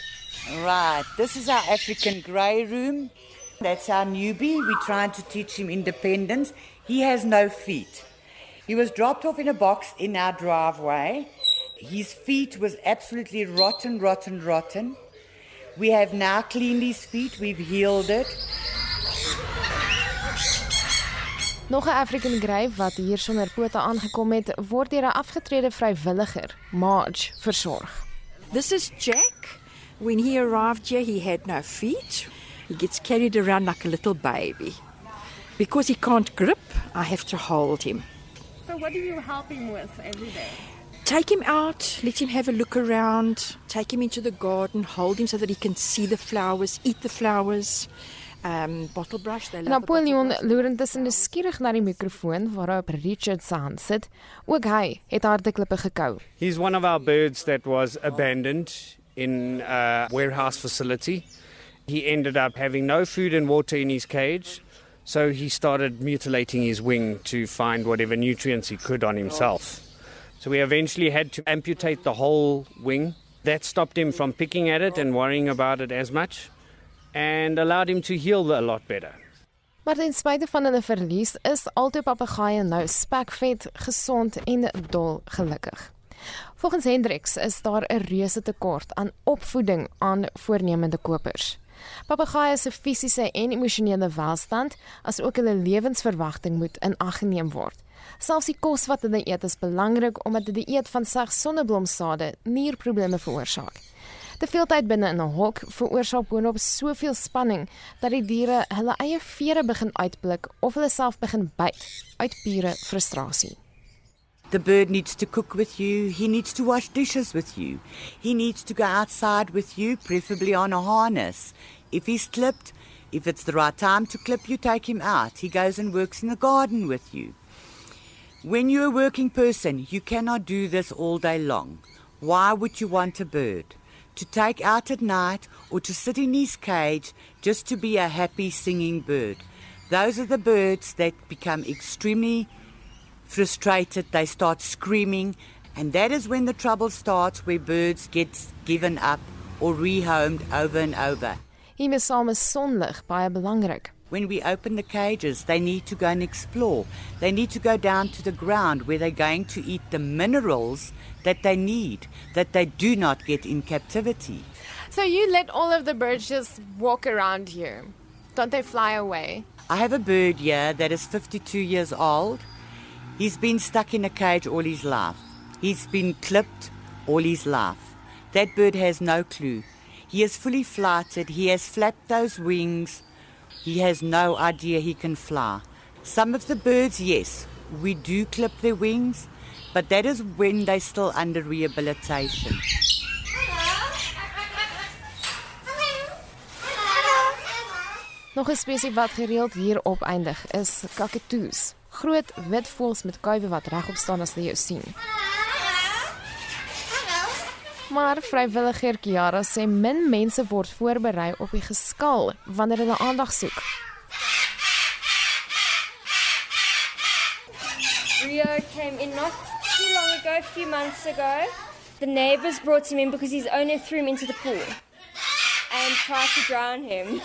Right, this is our African grey room. That's our newbie. We're trying to teach him independence. He has no feet. He was dropped off in a box in our driveway. His feet was absolutely rotten, rotten, rotten. We have now cleaned his feet. We've healed it. Nog 'n African Grey wat hier sonder pote aangekom het, word deur 'n afgetrede vrywilliger, Marge, versorg. This is Jack. When he arrived here, he had no feet. He gets carried around like a little baby. Because he can't grip, I have to hold him. So, what do you help him with every day? Take him out, let him have a look around, take him into the garden, hold him so that he can see the flowers, eat the flowers. Um bottle brush they Napoleon loer intussen nuuskierig na die mikrofoon waarop Richard se hand sit. Ook hy het harde klippe gekou. He's one of our birds that was abandoned in a warehouse facility. He ended up having no food and water in his cage, so he started mutilating his wing to find whatever nutrients he could on himself. So we eventually had to amputate the whole wing. That stopped him from picking at it and worrying about it as much and allowed him to heal a lot better. Maar ten spyte van hulle verlies is altoe papegaaie nou spekvet, gesond en dol gelukkig. Volgens Hendriks is daar 'n reuse tekort aan opvoeding aan voornemende kopers. Papegaaie se fisiese en emosionele welstand, asook hulle lewensverwagting moet in ag geneem word. Selfs die kos wat hulle eet is belangrik omdat dit die eet van slegs sonneblomsade nierprobleme veroorsaak. Te veel tyd binne in 'n hok veroorsaak boonop soveel spanning dat die diere hulle eie vere begin uitblik of hulle self begin byt uit pure frustrasie. The bird needs to cook with you. He needs to wash dishes with you. He needs to go outside with you, preferably on a harness. If he's clipped, if it's the right time to clip, you take him out. He goes and works in the garden with you. When you're a working person, you cannot do this all day long. Why would you want a bird? To take out at night or to sit in his cage just to be a happy singing bird. Those are the birds that become extremely frustrated, they start screaming, and that is when the trouble starts where birds get given up or rehomed over and over. Hiermee saam is sonlig baie belangrik. When we open the cages, they need to go and explore. They need to go down to the ground where they're going to eat the minerals that they need, that they do not get in captivity. So you let all of the birds just walk around here. Don't they fly away? I have a bird here that is 52 years old. He's been stuck in a cage all his life. He's been clipped all his life. That bird has no clue. He is fully flighted. He has flapped those wings. He has no idea he can fly. Some of the birds, yes, we do clip their wings, but that is when they're still under rehabilitation. Nog 'n spesies wat gereeld hier opeindig is kakatoes. Groot wit voëls met kuive wat regop staan as hulle jou sien. Maar vrywilliger Kiara sê min mense word voorberei op die geskal wanneer hulle aandag soek. Rio came in not too long ago, a few months ago. The neighbors brought him in because his owner threw him into the pool and tried to drown him.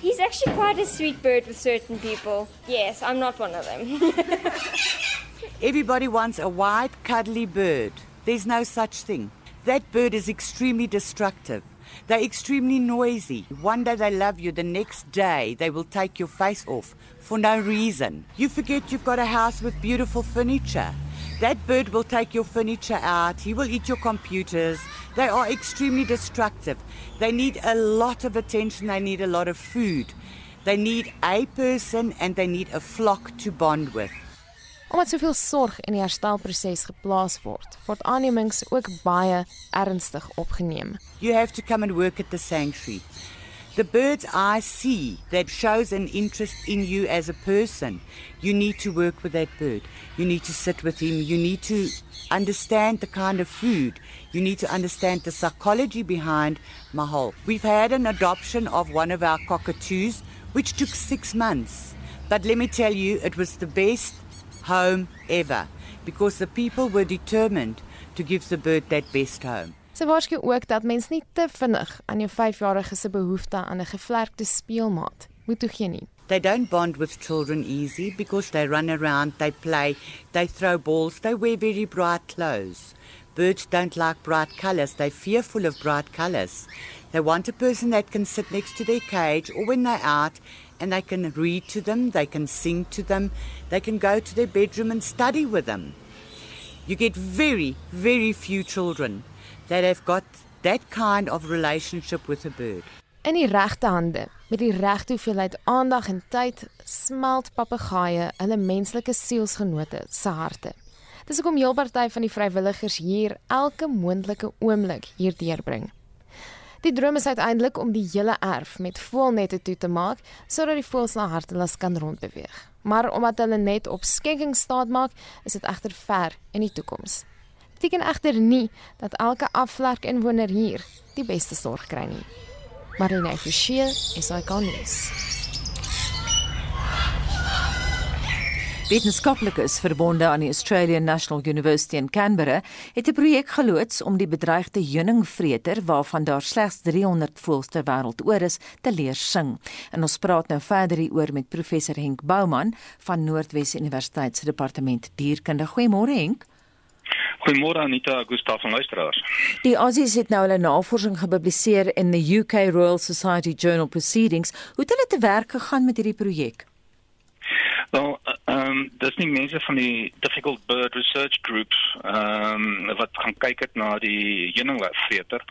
He's actually quite a sweet bird with certain people. Yes, I'm not one of them. <laughs> Everybody wants a white, cuddly bird. There's no such thing. That bird is extremely destructive. They're extremely noisy. One day they love you, the next day they will take your face off for no reason. You forget you've got a house with beautiful furniture. That bird will take your furniture out, he will eat your computers. They are extremely destructive. They need a lot of attention, they need a lot of food. They need a person and they need a flock to bond with. Omdat soveel sorg in die herstelproses geplaas word, word aannemings ook baie ernstig opgeneem. You have to come and work at the sanctuary. The bird's eye see that shows an interest in you as a person. You need to work with that bird. You need to sit with him. You need to understand the kind of food. You need to understand the psychology behind Mahal. We've had an adoption of one of our cockatoos, which took six months. But let me tell you, it was the best home ever because the people were determined to give the bird that best home. Sy waarsku ook dat mens nie te vinnig aan jou 5-jarige se behoefte aan 'n gevlerkte speelmaat moet toegee nie. They don't bond with children easy because they run around, they play, they throw balls, they wear very bright clothes. Birds don't like bright colors, they're fearful of bright colors. They want a person that can sit next to their cage or when they're out and they can read to them, they can sing to them, they can go to their bedroom and study with them. You get very, very few children that have got that kind of relationship with a bird. In die regte hande, met die regte hoeveelheid aandag en tyd, smelt papegaaie hulle menslike sielsgenote se harte. Dis hoekom heel party van die vrywilligers hier elke moontlike oomblik hier deurbring. Die droom is uiteindelik om die hele erf met voelnette toe te maak sodat die voëls na hartelas kan rondbeweeg. Maar omdat hulle net op skenking staat maak, is dit egter ver in die toekoms. Beteken egter nie dat elke afvlak inwoner hier die beste sorg kry nie. Marina Forsie is hy kan nie. Wetenskaplikes verbonde aan die Australian National University in Canberra het 'n projek geloods om die bedreigde heuningvreter waarvan daar slegs 300 voëls ter wêreld oor is te leer sing. En ons praat nou verder hieroor met professor Henk Bouman van Noordwes Universiteit se departement dierkunde. Goeiemôre Henk. Goeiemôre Anita, Gustaf van luisteraars. Die Aussies het nou hulle navorsing gepubliseer in the UK Royal Society Journal Proceedings. Hoe het hulle te werk gegaan met hierdie projek? Wel, ehm um, dis nie mense van die Difficult Bird Research Groups ehm um, wat gaan kyk het na die heuningvreter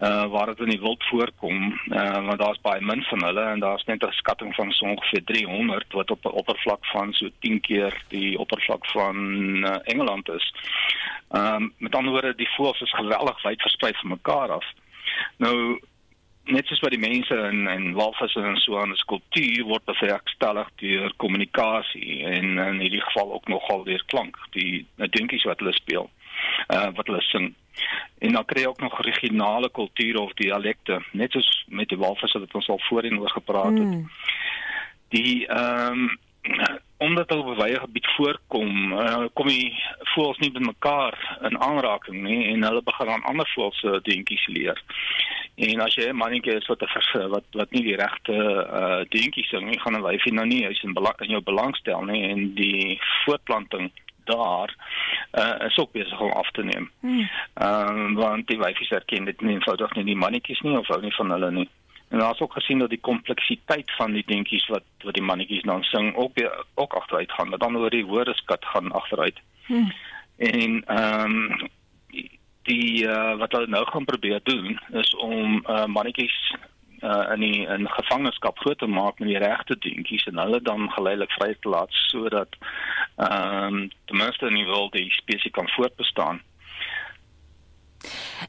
uh waar dit in die wild voorkom, uh want daar's baie min van hulle en daar's net 'n skatting van so ongeveer 300 wat op 'n oppervlak van so 10 keer die oppervlak van uh, Engeland is. Ehm um, met ander woorde, die voëls is geweldig wyd versprei van mekaar af. Nou net soos by die mense in en walvisse en so aan 'n kultuur word bewerkstellig deur kommunikasie en in hierdie geval ook nogal deur klank, die dingetjies wat hulle speel, uh wat hulle sing. En dan kry jy ook nog regionale kulture of dialekte, net soos met die walvisse wat ons al voorheen oor gepraat het. Mm. Die ehm um, omdat hulle op 'n wye gebied voorkom, uh, kom die voëls nie met mekaar in aanraking nie en hulle begin aan ander voëls se dingetjies leer. En as jy 'n mannetjie is wat wat wat nie die regte uh dingetjies sing nie, gaan 'n wyfie nou nie hy's in belang in jou belangstel nie en die voortplanting daar uh is ook besig om af te neem. Ehm um, want die wyfies erken dit nie eenvoudig nie die mannetjies nie of ou nie van hulle nie. En daar is ook gesien dat die kompleksiteit van die dingetjies wat wat die mannetjies dan sing ook ook agteruit gaan. Dan oor die woordeskat gaan agteruit. Hmm. En ehm um, die uh, wat hulle nou gaan probeer doen is om uh, mannetjies uh, in die in gevangenskap groot te maak met die regte dingetjies en hulle dan geleidelik vry te laat sodat ehm um, ten minste in die wêreld die spesies kan voortbestaan.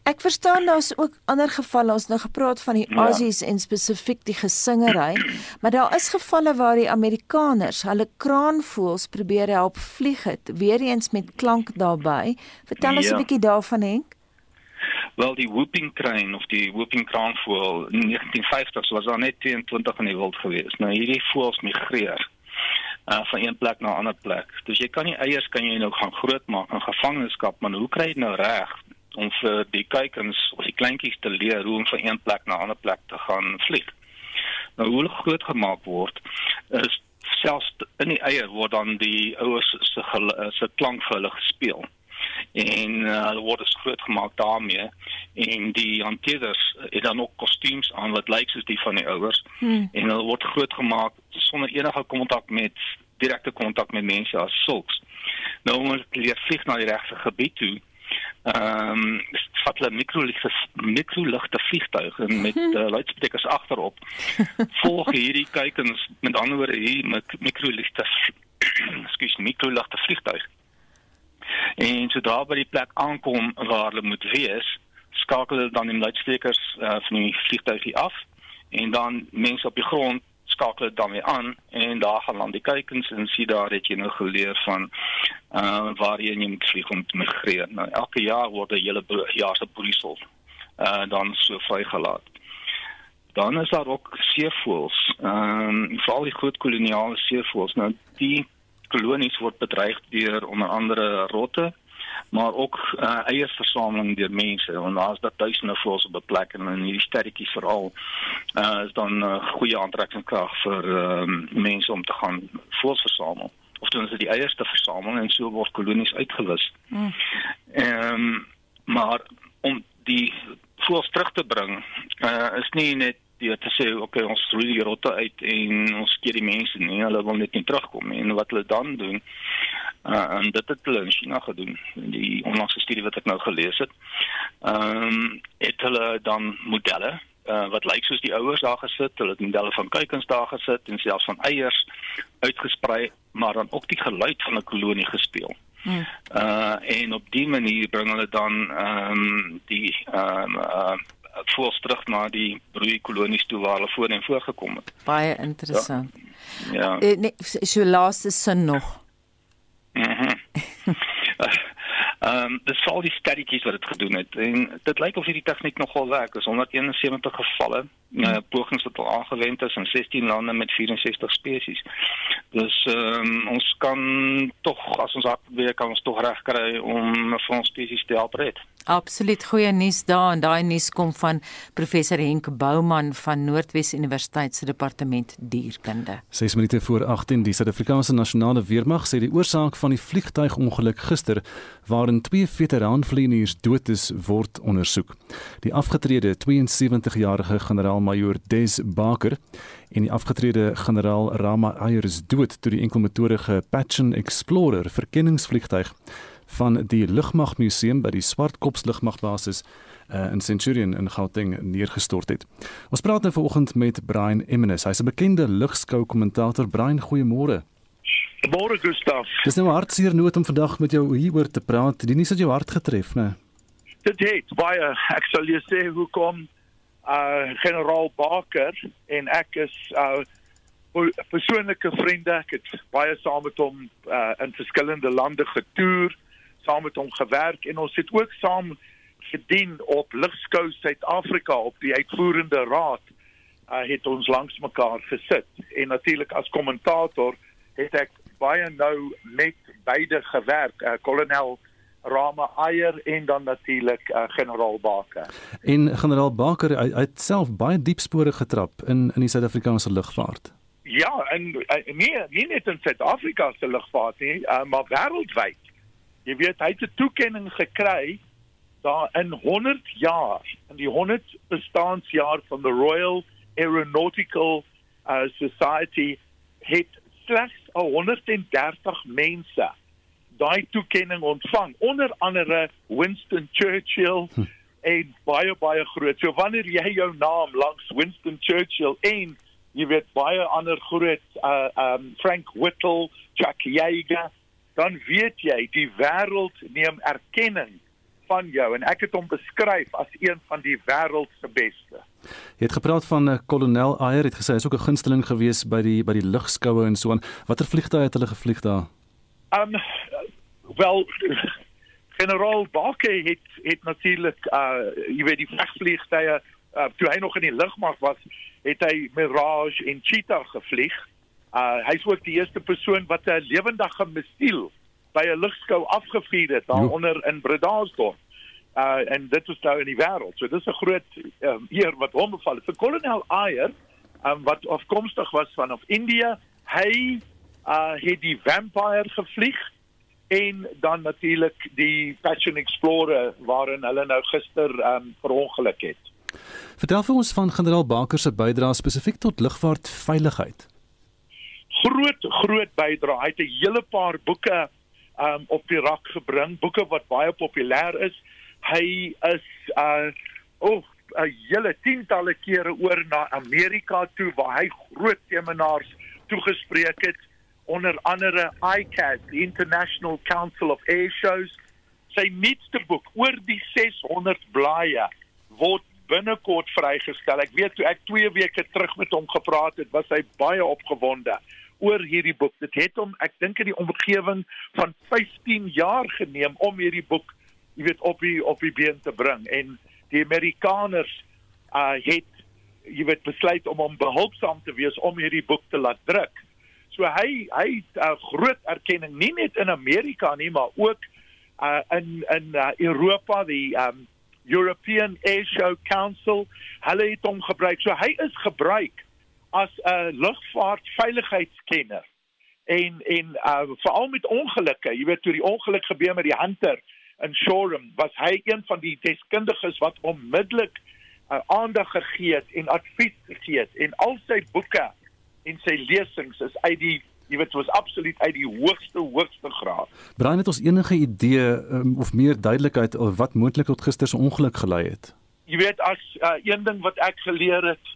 Ek verstaan daar's ook ander gevalle. Ons nou gepraat van die ja. Aussies en spesifiek die gesingery, <clears throat> maar daar is gevalle waar die Amerikaners hulle kraanvoëls probeer help vlieg het, weer eens met klank daarbey. Vertel ons ja. 'n bietjie daarvan Henk. Wel die whooping crane of die whooping kraanvoël in 1950 was daar net 22 in die wêreld gewees. Nou hierdie voëls migreer uh van een plek na 'n ander plek. Dus jy kan nie eiers kan jy nou gaan grootmaak in gevangenskap, maar hoe kry jy nou reg om vir die kuikens of die kleintjies te leer hoe om van een plek na 'n ander plek te gaan vlieg. Nou hoe groot gemaak word is selfs in die eier word dan die ouers se se klank vir hulle gespeel. En uh, hulle word dus groot gemaak daarmee en die hanteerders het dan ook kostuums aan wat lyk soos die van die ouers hmm. en hulle word groot gemaak sonder enige kontak met direkte kontak met mense as sulks. Nou om hulle leer vlieg na die regte gebied toe ehm um, vat hulle mikroligte mikroligte vliegtuie met uh, <laughs> luidsprekers agterop. <laughs> Volg hierdie kykens met ander woorde hier met mikroligte skuis <clears throat> mikroligte vliegtuie. En sodra by die plek aankom waar hulle moet wees, skakel hulle dan die luidsprekers uh, van die vliegtuig af en dan mense op die grond skakel dit dan weer aan en daar gaan dan die kykens en sien daar het jy nou geleer van uh waarheen jy moet vlieg om te migreer. Nou elke jaar word 'n hele jaar se broeisel uh dan so vrygelaat. Dan is daar ook seevoëls. Ehm um, veral die groot koloniale seevoëls. Nou die kolonies word bedreig deur onder andere rotte maar ook uh, eierversameling deur mense want daar's dat duisende voëls op 'n plek en in hierdie sterretjies veral uh, is dan 'n uh, goeie aantrekkingskrag vir uh, mense om te gaan voëls versamel of dan is dit die eiers te versamel en so word kolonies uitgewis. Hmm. Ehm mm. um, maar om die voëls terug te bring uh, is nie net deur te sê okay ons roei die rotte uit en ons keer die mense nie hulle wil net nie terugkom nie en wat hulle dan doen Uh, en dit het hulle in China gedoen in die onlangse studie wat ek nou gelees het. Ehm um, het hulle dan modelle uh, wat lyk soos die ouers daar gesit, hulle het modelle van kuikens daar gesit en selfs van eiers uitgesprei, maar dan ook die geluid van 'n kolonie gespeel. Hmm. Uh en op die manier bring hulle dan ehm um, die ehm um, uh voels terug na die broeikolonies toe waar hulle voorheen voorgekom het. Baie interessant. Ja. ja. Uh, nee, so laaste sin nog. Mhm. Ehm um, dis al die studietjies wat dit gedoen het en dit lyk of hierdie tegniek nogal werk. Is 171 gevalle. Uh, pogings wat al aangewend is in 16 lande met 64 spesies. Dus um, ons kan tog as ons hard weer kan ons tog reg kry om vir ons spesies te help red. Absoluut goeie nuus daar en daai nuus kom van professor Henk Bouman van Noordwes Universiteit se departement dierkunde. 6 minute voor 18 die Suid-Afrikaanse Nasionale Weermag sê die oorsaak van die vliegtuigongeluk gister waarin twee veteraanvlieëniers dood is word ondersoek. Die afgetrede 72-jarige generaal-majoor Des Baker en die afgetrede generaal Rama Ayer is dood toe die enkelmotorige Patchen Explorer verkenningsvliegtuig van die Lugmagmuseum by die Swartkops Lugmagbasis uh, in Centurion in Gauteng neergestort het. Ons praat nou vanoggend met Brian Emmenis. Hy's 'n bekende lugskou kommentator. Brian, goeiemôre. Môre Gustaf. Dis nou hartseer nood om vandag met jou hieroor te praat. Die nuus het jou hart getref, né? Dit het baie. Ek sal jou sê hoekom. Uh generaal Baker en ek is uh persoonlike vriende. Ek het baie saam met hom uh in verskillende lande getoer, saam met hom gewerk en ons het ook saam gedien op Ligskou Suid-Afrika op die uitvoerende raad. Uh het ons langs mekaar gesit en natuurlik as kommentator het ek baie nou met beide gewerk, uh, kolonel Rama Ayer en dan natuurlik uh, generaal Baker. En generaal Baker hy, hy het self baie diep spore getrap in in die Suid-Afrikaanse lugvaart. Ja, en uh, nee, nie net in Suid-Afrika se lugvaart nie, uh, maar wêreldwyd. Jy weet hy het 'n toekenning gekry daar in 100 jaar, in die 100 bestaanjaar van the Royal Aeronautical uh, Society het slegs 130 mense daai toekenning ontvang onder andere Winston Churchill hm. en baie baie groot. So wanneer jy jou naam langs Winston Churchill en jy weet baie ander groot uh um Frank Whittle, Chuck Yeager, dan weet jy die wêreld neem erkenning van jou en ek het hom beskryf as een van die wêreld se beste. Jy het gepraat van uh, kolonel Ayer het gesê hy's ook 'n gunsteling gewees by die by die lugskoue en so aan. Watter vliegtuie het hulle gevlieg daar? Um wel <laughs> generaal Bakke het het natuurlik uh jy weet die vegvliegtye uh, toe hy nog in die lugmag was, het hy Mirage en Cheetah gevlieg. Uh hy's ook die eerste persoon wat 'n lewendige missiel by 'n lugskou afgevuur het daaronder in Bredasdorp. Uh en dit was nou in die wêreld. So dis 'n groot um, eer wat hom beval het. Vir kolonel Ayer, um, wat afkomstig was van of India, hy uh het die Vampire gevlieg en dan natuurlik die Passion Explorer waarin hulle nou gister um verongeluk het. Vertel vir ons van generaal Baker se bydrae spesifiek tot lugvaartveiligheid. Groot groot bydrae. Hy het 'n hele paar boeke um op die rak gebring, boeke wat baie populêr is. Hy is uh oh 'n hele tientalle kere oor na Amerika toe waar hy groot seminars toegespreek het onder andere ICAS, the International Council of Air Shows. Sy nuutste boek oor die 600 blaaie word binnekort vrygestel. Ek weet toe ek 2 weke terug met hom gepraat het, was hy baie opgewonde oor hierdie boek. Dit het hom, ek dink in die omgewing van 15 jaar geneem om hierdie boek, jy weet, op die op die been te bring en die Amerikaners uh het jy weet besluit om hom behulpsaam te wees om hierdie boek te laat druk. So hy hy het 'n uh, groot erkenning nie net in Amerika nie, maar ook uh, in in uh, Europa, die um, European Air Show Council. Hulle het hom gebruik. So hy is gebruik as 'n uh, lugvaartveiligheidskenner. En en uh, veral met ongelukke, jy weet toe die ongeluk gebeur met die Hunter in Shoreham, was hy een van die deskundiges wat onmiddellik uh, aandag gegee het en advies gegee het en al sy boeke en sy lesings is uit die jy weet was absoluut uit die hoogste hoogste graad. Brian het ons enige idee um, of meer duidelikheid oor wat moontlik tot gister se ongeluk gelei het. Jy weet as uh, een ding wat ek geleer het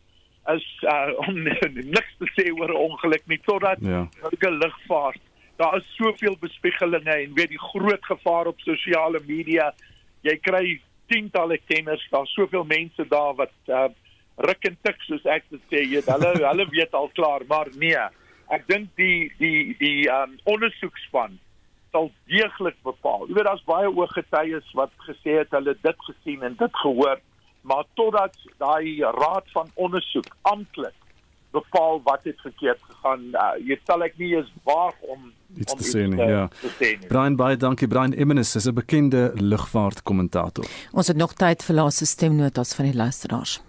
is uh, om <laughs> niks te sê oor 'n ongeluk nie totdat ja. die lugvaart daar is soveel bespiegelinge en weet die groot gevaar op sosiale media. Jy kry tientalle kenners, daar's soveel mense daar wat uh, ruk en tik soos ek dit sê jy hulle hulle weet al klaar maar nee. Ek dink die die die um, ondersoekspan sal deeglik bepaal. Jy weet daar's baie ooggetuies wat gesê het hulle dit gesien en dit gehoor maar totdat daai raad van ondersoek amptelik bepaal wat het verkeerd gegaan uh, jy sal ek nie eens waag om iets te sê nie ja. Brian baie dankie. Brian Immenis is 'n bekende lugvaartkommentator. Ons het nog tyd vir laaste stemnotas van die luisteraars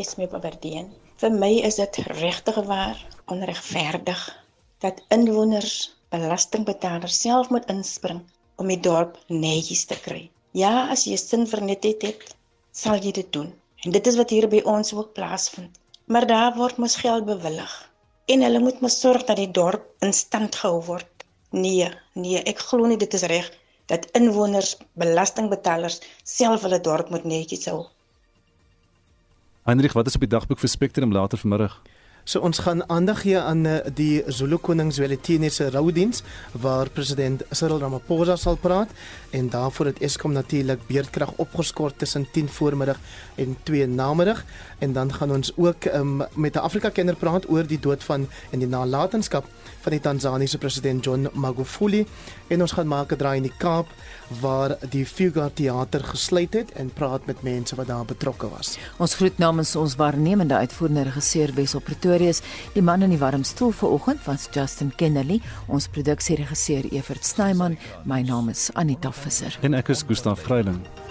Esme Babardeen. Vir my is dit regtig waar onregverdig dat inwoners, belastingbetalers self moet inspring om die dorp netjies te kry. Ja, as jy sin vir netheid het, sal jy dit doen. En dit is wat hier by ons ook plaasvind. Maar daar word mos geld bewillig en hulle moet mos sorg dat die dorp in stand gehou word. Nee, nee, ek glo nie dit is reg dat inwoners, belastingbetalers self hulle dorp moet netjies hou. Heinrich, wat is op die dagboek vir Spectrum later vanmiddag? So ons gaan aandag gee aan eh, die Zulu koning Zwelithini se roudiens waar president Cyril Ramaphosa sal praat en daarvoor het Eskom natuurlik beerdkrag opgeskort tussen 10 voormiddag en 2 namiddag en dan gaan ons ook um, met 'n Afrika kenner praat oor die dood van en die nalatenskap van die Tanzaniese president John Magufuli en ons gaan maak 'n draai in die Kaap waar die Fugard Theater gesluit het en praat met mense wat daar betrokke was. Ons groet namens ons waarnemende uitvoerende regisseur Wesop Pretorius, die man in die warm stoel vanoggend was Justin Kennerly, ons produksieregisseur Evert Snyman, my naam is Anita Visser. En ek is Gustaf Greiling.